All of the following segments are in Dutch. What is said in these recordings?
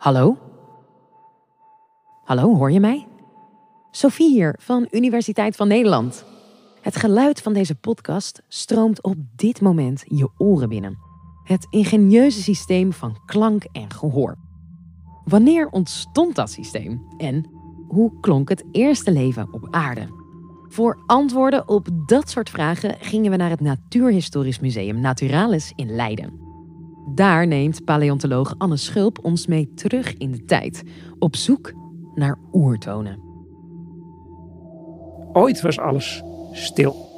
Hallo? Hallo, hoor je mij? Sophie hier van Universiteit van Nederland. Het geluid van deze podcast stroomt op dit moment je oren binnen. Het ingenieuze systeem van klank en gehoor. Wanneer ontstond dat systeem en hoe klonk het eerste leven op aarde? Voor antwoorden op dat soort vragen gingen we naar het Natuurhistorisch Museum Naturalis in Leiden. Daar neemt paleontoloog Anne Schulp ons mee terug in de tijd, op zoek naar oertonen. Ooit was alles stil.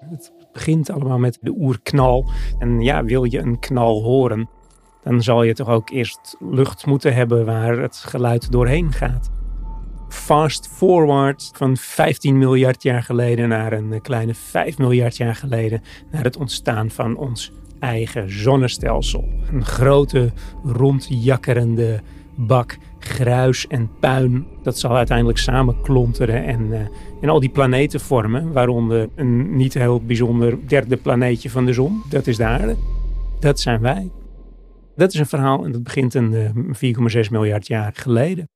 Het begint allemaal met de oerknal. En ja, wil je een knal horen, dan zal je toch ook eerst lucht moeten hebben waar het geluid doorheen gaat. Fast forward van 15 miljard jaar geleden naar een kleine 5 miljard jaar geleden, naar het ontstaan van ons eigen zonnestelsel. Een grote, rondjakkerende bak gruis en puin. Dat zal uiteindelijk samen klonteren en, uh, en al die planeten vormen. Waaronder een niet heel bijzonder derde planeetje van de zon. Dat is de aarde. Dat zijn wij. Dat is een verhaal en dat begint een uh, 4,6 miljard jaar geleden.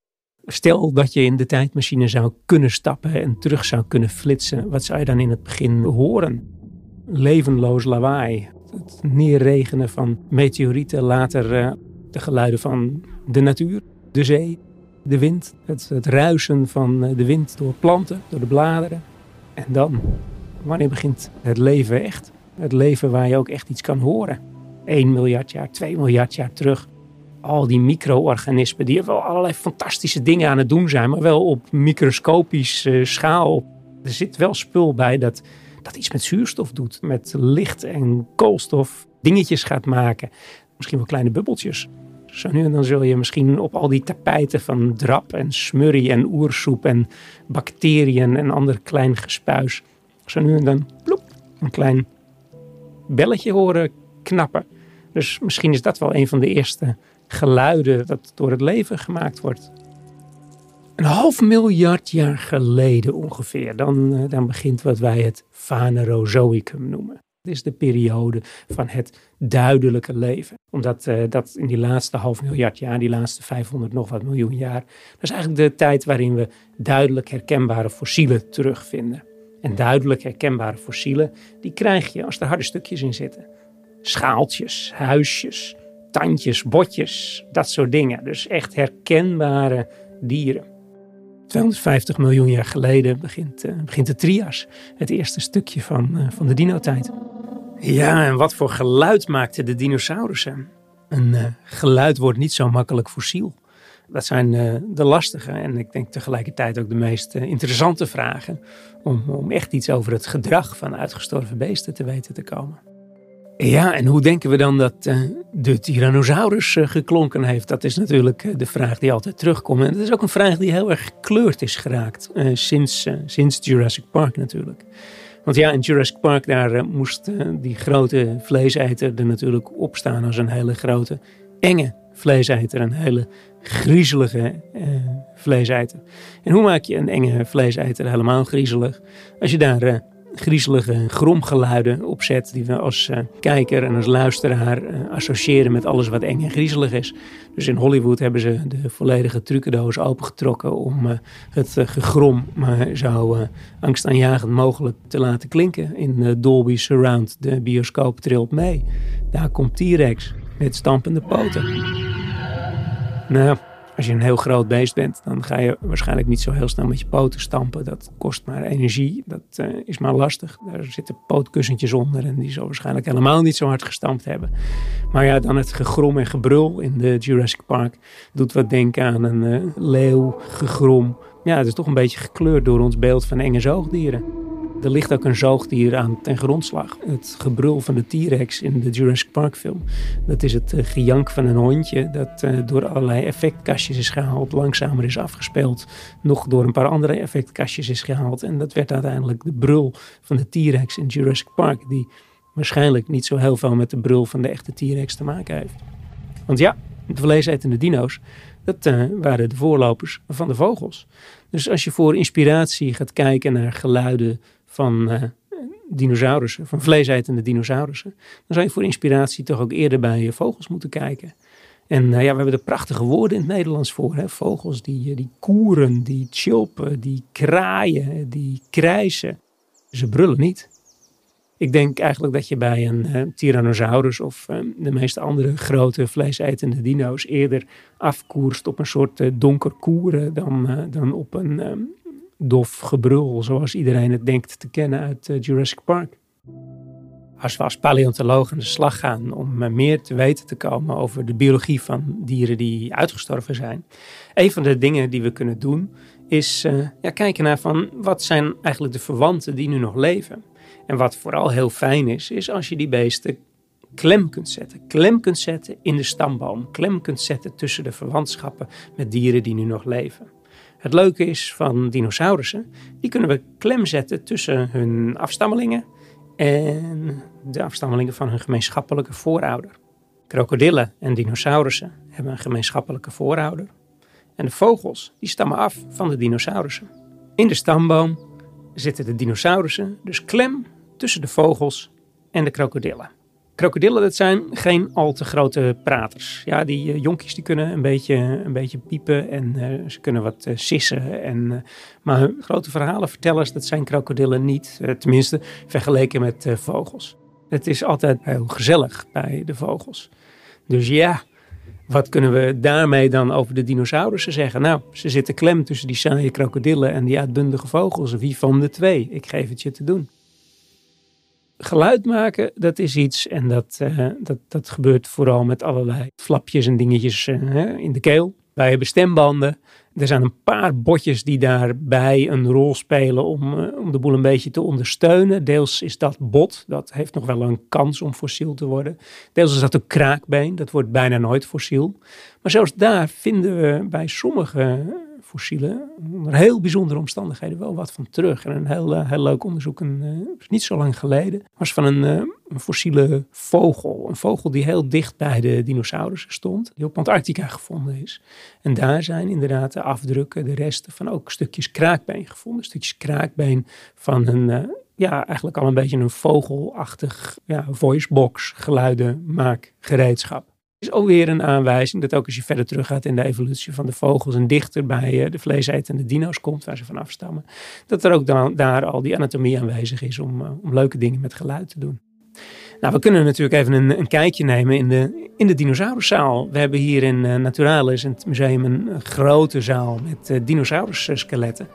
Stel dat je in de tijdmachine zou kunnen stappen en terug zou kunnen flitsen. Wat zou je dan in het begin horen? Levenloos lawaai het neerregenen van meteorieten, later uh, de geluiden van de natuur, de zee, de wind, het, het ruisen van uh, de wind door planten, door de bladeren. En dan, wanneer begint het leven echt? Het leven waar je ook echt iets kan horen. 1 miljard jaar, 2 miljard jaar terug. Al die micro-organismen die wel allerlei fantastische dingen aan het doen zijn, maar wel op microscopische uh, schaal. Er zit wel spul bij dat dat iets met zuurstof doet, met licht en koolstof dingetjes gaat maken. Misschien wel kleine bubbeltjes. Zo nu en dan zul je misschien op al die tapijten van drap en smurrie en oersoep en bacteriën en ander klein gespuis. Zo nu en dan ploep, een klein belletje horen knappen. Dus misschien is dat wel een van de eerste geluiden dat door het leven gemaakt wordt. Een half miljard jaar geleden ongeveer, dan, eh, dan begint wat wij het Phanerozoïcum noemen. Dat is de periode van het duidelijke leven. Omdat uh, dat in die laatste half miljard jaar, die laatste 500 nog wat miljoen jaar, dat is eigenlijk de tijd waarin we duidelijk herkenbare fossielen terugvinden. En duidelijk herkenbare fossielen, die krijg je als er harde stukjes in zitten. Schaaltjes, huisjes, tandjes, botjes, dat soort dingen. Dus echt herkenbare dieren. 250 miljoen jaar geleden begint, uh, begint de trias. Het eerste stukje van, uh, van de dinotijd. Ja, en wat voor geluid maakten de dinosaurussen? Een uh, geluid wordt niet zo makkelijk fossiel. Dat zijn de lastige en ik denk tegelijkertijd ook de meest interessante vragen. Om, om echt iets over het gedrag van uitgestorven beesten te weten te komen. Ja, en hoe denken we dan dat uh, de Tyrannosaurus uh, geklonken heeft? Dat is natuurlijk uh, de vraag die altijd terugkomt. En dat is ook een vraag die heel erg gekleurd is geraakt sinds, sinds Jurassic Park natuurlijk. Want ja, in Jurassic Park daar moest die grote vleeseter er natuurlijk opstaan als een hele grote, enge vleeseter. Een hele griezelige vleeseter. En hoe maak je een enge vleeseter helemaal griezelig? Als je daar griezelige gromgeluiden opzet die we als uh, kijker en als luisteraar uh, associëren met alles wat eng en griezelig is. Dus in Hollywood hebben ze de volledige trucendoos opengetrokken om uh, het gegrom maar zo angstaanjagend mogelijk te laten klinken. In Dolby Surround, de bioscoop trilt mee. Daar komt T-Rex met stampende poten. Nou, als je een heel groot beest bent, dan ga je waarschijnlijk niet zo heel snel met je poten stampen. Dat kost maar energie. Dat uh, is maar lastig. Daar zitten pootkussentjes onder en die zullen waarschijnlijk helemaal niet zo hard gestampt hebben. Maar ja, dan het gegrom en gebrul in de Jurassic Park doet wat denken aan een uh, leeuw, gegrom. Ja, het is toch een beetje gekleurd door ons beeld van enge zoogdieren. Er ligt ook een zoogdier aan ten grondslag. Het gebrul van de T-Rex in de Jurassic Park film. Dat is het uh, gejank van een hondje dat uh, door allerlei effectkastjes is gehaald, langzamer is afgespeeld. Nog door een paar andere effectkastjes is gehaald. En dat werd uiteindelijk de brul van de T-Rex in Jurassic Park. Die waarschijnlijk niet zo heel veel met de brul van de echte T-Rex te maken heeft. Want ja, de vleesetende dino's, dat uh, waren de voorlopers van de vogels. Dus als je voor inspiratie gaat kijken naar geluiden van uh, dinosaurussen, van vleesetende dinosaurussen, dan zou je voor inspiratie toch ook eerder bij vogels moeten kijken. En ja, we hebben er prachtige woorden in het Nederlands voor. Hè? Vogels die, die koeren, die chilpen, die kraaien, die krijsen. Ze brullen niet. Ik denk eigenlijk dat je bij een uh, Tyrannosaurus of de meeste andere grote vleesetende dino's eerder afkoerst op een soort donker koeren dan, dan op een um, dof gebrul, zoals iedereen het denkt te kennen uit Jurassic Park. Als we als paleontoloog aan de slag gaan om meer te weten te komen over de biologie van dieren die uitgestorven zijn, een van de dingen die we kunnen doen is ja, kijken naar van wat zijn eigenlijk de verwanten die nu nog leven. En wat vooral heel fijn is, is als je die beesten klem kunt zetten. Klem kunt zetten in de stamboom. Klem kunt zetten tussen de verwantschappen met dieren die nu nog leven. Het leuke is van dinosaurussen, die kunnen we klem zetten tussen hun afstammelingen en de afstammelingen van hun gemeenschappelijke voorouder. Krokodillen en dinosaurussen hebben een gemeenschappelijke voorouder. En de vogels, die stammen af van de dinosaurussen. In de stamboom zitten de dinosaurussen dus klem tussen de vogels en de krokodillen. Krokodillen, dat zijn geen al te grote praters. Ja, die uh, jonkies die kunnen een beetje, een beetje piepen en uh, ze kunnen wat uh, sissen. En, maar grote verhalenvertellers, dat zijn krokodillen niet. tenminste, vergeleken met vogels. Het is altijd heel gezellig bij de vogels. Dus ja, wat kunnen we daarmee dan over de dinosaurussen zeggen? Nou, ze zitten klem tussen die saaie krokodillen en die uitbundige vogels. Wie van de twee? Ik geef het je te doen geluid maken, dat is iets. En dat, uh, dat, dat gebeurt vooral met allerlei flapjes en dingetjes uh, in de keel. Wij hebben stembanden. Er zijn een paar botjes die daarbij een rol spelen om, uh, om de boel een beetje te ondersteunen. Deels is dat bot, dat heeft nog wel een kans om fossiel te worden. Deels is dat een kraakbeen, dat wordt bijna nooit fossiel. Maar zelfs daar vinden we bij sommige fossielen onder heel bijzondere omstandigheden wel wat van terug. En een heel, uh, heel leuk onderzoek, een, uh, niet zo lang geleden, was van een, uh, een, fossiele vogel. Een vogel die heel dicht bij de dinosaurussen stond, die op Antarctica gevonden is. En daar zijn inderdaad de afdrukken, de resten van ook stukjes kraakbeen gevonden. Stukjes kraakbeen van een, ja, eigenlijk al een beetje een vogelachtig ja, voicebox geluidenmaakgereedschap is ook weer een aanwijzing dat ook als je verder teruggaat in de evolutie van de vogels en dichter bij eh, de vleesetende dino's komt, waar ze van afstammen, dat er ook dan, daar al die anatomie aanwezig is om, eh, om leuke dingen met geluid te doen. Nou, we kunnen natuurlijk even een, een kijkje nemen in de, in de dinosauruszaal. We hebben hier in uh, Naturalis, in het museum, een, grote zaal met uh, dinosaurusskeletten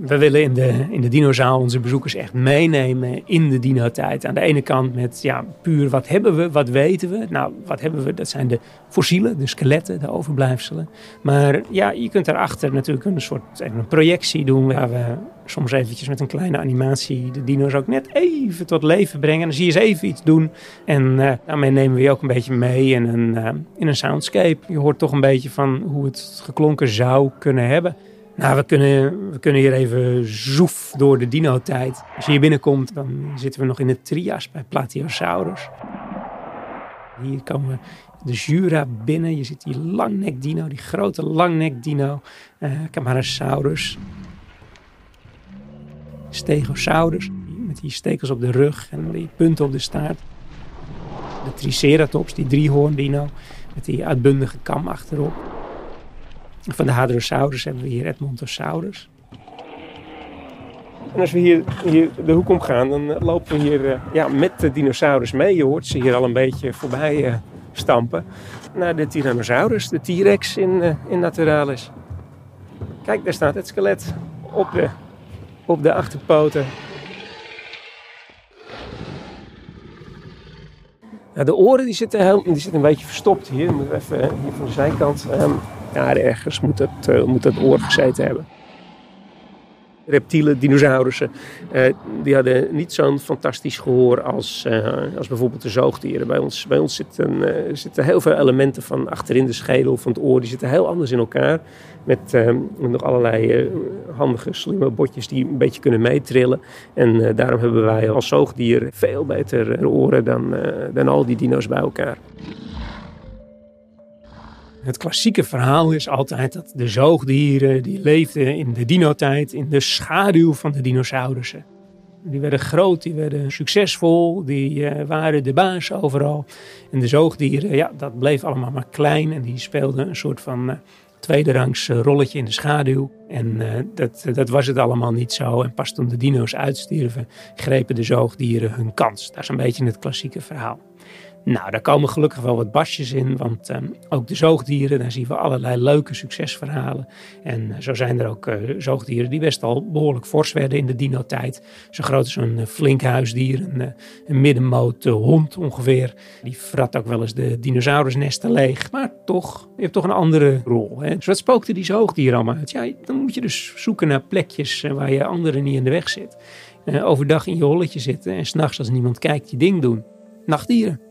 we willen in de, in de dinozaal onze bezoekers echt meenemen in de dino-tijd. Aan de ene kant met ja, puur wat hebben we, wat weten we. Nou, wat hebben we? Dat zijn de fossielen, de skeletten, de overblijfselen. Maar ja, je kunt daarachter natuurlijk een soort een projectie doen waar we soms eventjes met een kleine animatie de dino's ook net even tot leven brengen. Dan zie je ze even iets doen. En uh, daarmee nemen we je ook een beetje mee in een, uh, in een soundscape. Je hoort toch een beetje van hoe het geklonken zou kunnen hebben. Nou, we kunnen, we kunnen hier even zoef door de dino-tijd. Als je hier binnenkomt, dan zitten we nog in de trias bij Plateosaurus. Hier komen we de Jura binnen. Je ziet die langnek dino, die grote langnek dino. Uh, Camarasaurus. Stegosaurus, met die stekels op de rug en die punten op de staart. De Triceratops, die driehoorn dino, met die uitbundige kam achterop. Van de Hadrosaurus hebben we hier Edmontosaurus. En als we hier, hier de hoek omgaan, dan eh, lopen we hier uh, ja, met de dinosaurus mee. Je hoort ze hier al een beetje voorbij uh, stampen. Naar de Tyrannosaurus, de T-Rex in, in Naturalis. Kijk, daar staat het skelet op de, op de achterpoten. De oren die zitten, heel, die zitten een beetje verstopt hier. Moet even hier van de zijkant. Um, daar ergens moet het, uh, moet het oor gezeten hebben. Reptielen, dinosaurussen, uh, die hadden niet zo'n fantastisch gehoor als, uh, als bijvoorbeeld de zoogdieren. Bij ons, bij ons zitten, zitten heel veel elementen van achterin de schedel, van het oor, die zitten heel anders in elkaar. Met, met nog allerlei handige, slimme botjes die een beetje kunnen meetrillen. En daarom hebben wij als zoogdier veel beter oren dan, dan al die dino's bij elkaar. Het klassieke verhaal is altijd dat de zoogdieren die leefden in de dinotijd in de schaduw van de dinosaurussen. Die werden groot, die werden succesvol, die uh, waren de baas overal. En de zoogdieren, ja, dat bleef allemaal maar klein en die speelden een soort van uh, tweederangs rolletje in de schaduw. En dat, dat was het allemaal niet zo. En pas toen de dino's uitstierven, grepen de zoogdieren hun kans. Dat is een beetje het klassieke verhaal. Nou, daar komen gelukkig wel wat basjes in, want um, ook de zoogdieren, daar zien we allerlei leuke succesverhalen. En uh, zo zijn er ook uh, zoogdieren die best al behoorlijk fors werden in de dino-tijd. Zo groot als een uh, flink huisdier, een, een middenmoot hond ongeveer. Die frat ook wel eens de dinosaurusnesten leeg, maar toch, je hebt toch een andere rol. Hè? Dus wat spookte die zoogdieren allemaal uit? Ja, dan moet je dus zoeken naar plekjes waar je anderen niet in de weg zit. overdag in je holletje zitten en s'nachts als niemand kijkt je ding doen. Nachtdieren.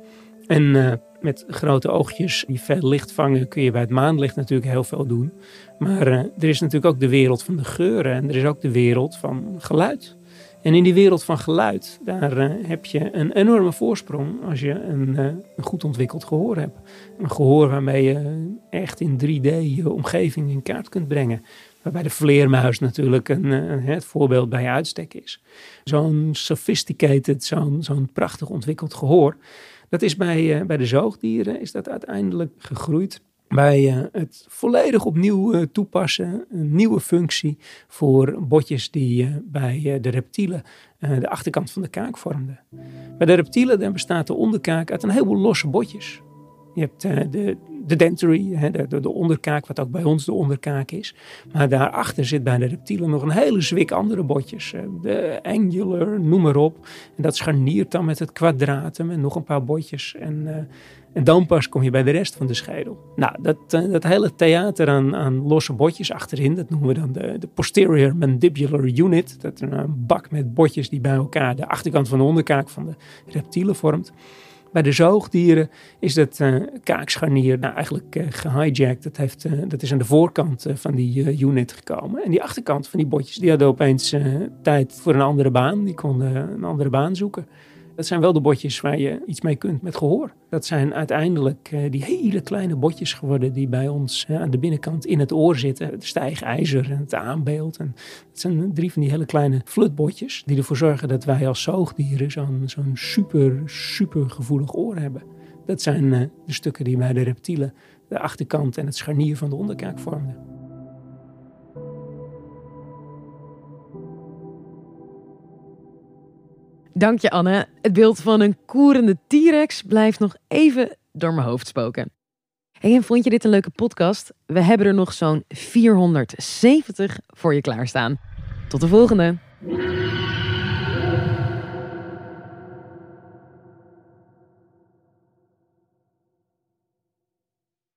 En uh, met grote oogjes die veel licht vangen kun je bij het maanlicht natuurlijk heel veel doen. Maar uh, er is natuurlijk ook de wereld van de geuren en er is ook de wereld van geluid. En in die wereld van geluid, daar uh, heb je een enorme voorsprong als je een, een, goed ontwikkeld gehoor hebt. Een gehoor waarmee je echt in 3D je omgeving in kaart kunt brengen. Waarbij de vleermuis natuurlijk een, een, het voorbeeld bij uitstek is. Zo'n sophisticated, zo'n zo'n prachtig ontwikkeld gehoor dat is bij, uh, bij de zoogdieren is dat uiteindelijk gegroeid bij uh, het volledig opnieuw uh, toepassen, een nieuwe functie voor botjes die bij de reptielen de achterkant van de kaak vormden. Bij de reptielen dan bestaat de onderkaak uit een heleboel losse botjes. Je hebt uh, de, de dentary, de, de, de, onderkaak, wat ook bij ons de onderkaak is. Maar daarachter zit bij de reptielen nog een hele zwik andere botjes. Uh, de angular, noem maar op. En dat scharniert dan met het kwadratum en nog een paar botjes. En, uh, en dan pas kom je bij de rest van de schedel. Nou, dat, dat hele theater aan, aan losse botjes achterin, dat noemen we dan de, de posterior mandibular unit. Dat is een bak met botjes die bij elkaar de achterkant van de onderkaak van de reptielen vormt. Bij de zoogdieren is dat uh, kaakscharnier nou, eigenlijk uh, gehijacked. Dat, heeft, uh, dat is aan de voorkant van die unit gekomen. En die achterkant van die botjes, die hadden opeens tijd voor een andere baan. Die konden een andere baan zoeken. Dat zijn wel de botjes waar je iets mee kunt met gehoor. Dat zijn uiteindelijk uh, die hele kleine botjes geworden die bij ons uh, aan de binnenkant in het oor zitten. Het stijgijzer en het aanbeeld. En het zijn drie van die hele kleine flutbotjes die ervoor zorgen dat wij als zoogdieren zo'n zo'n super, super gevoelig oor hebben. Dat zijn uh, de stukken die bij de reptielen de achterkant en het scharnier van de onderkaak vormden. Dank je, Anne. Het beeld van een koerende T-Rex blijft nog even door mijn hoofd spoken. En vond je dit een leuke podcast? We hebben er nog zo'n 470 voor je klaarstaan. Tot de volgende!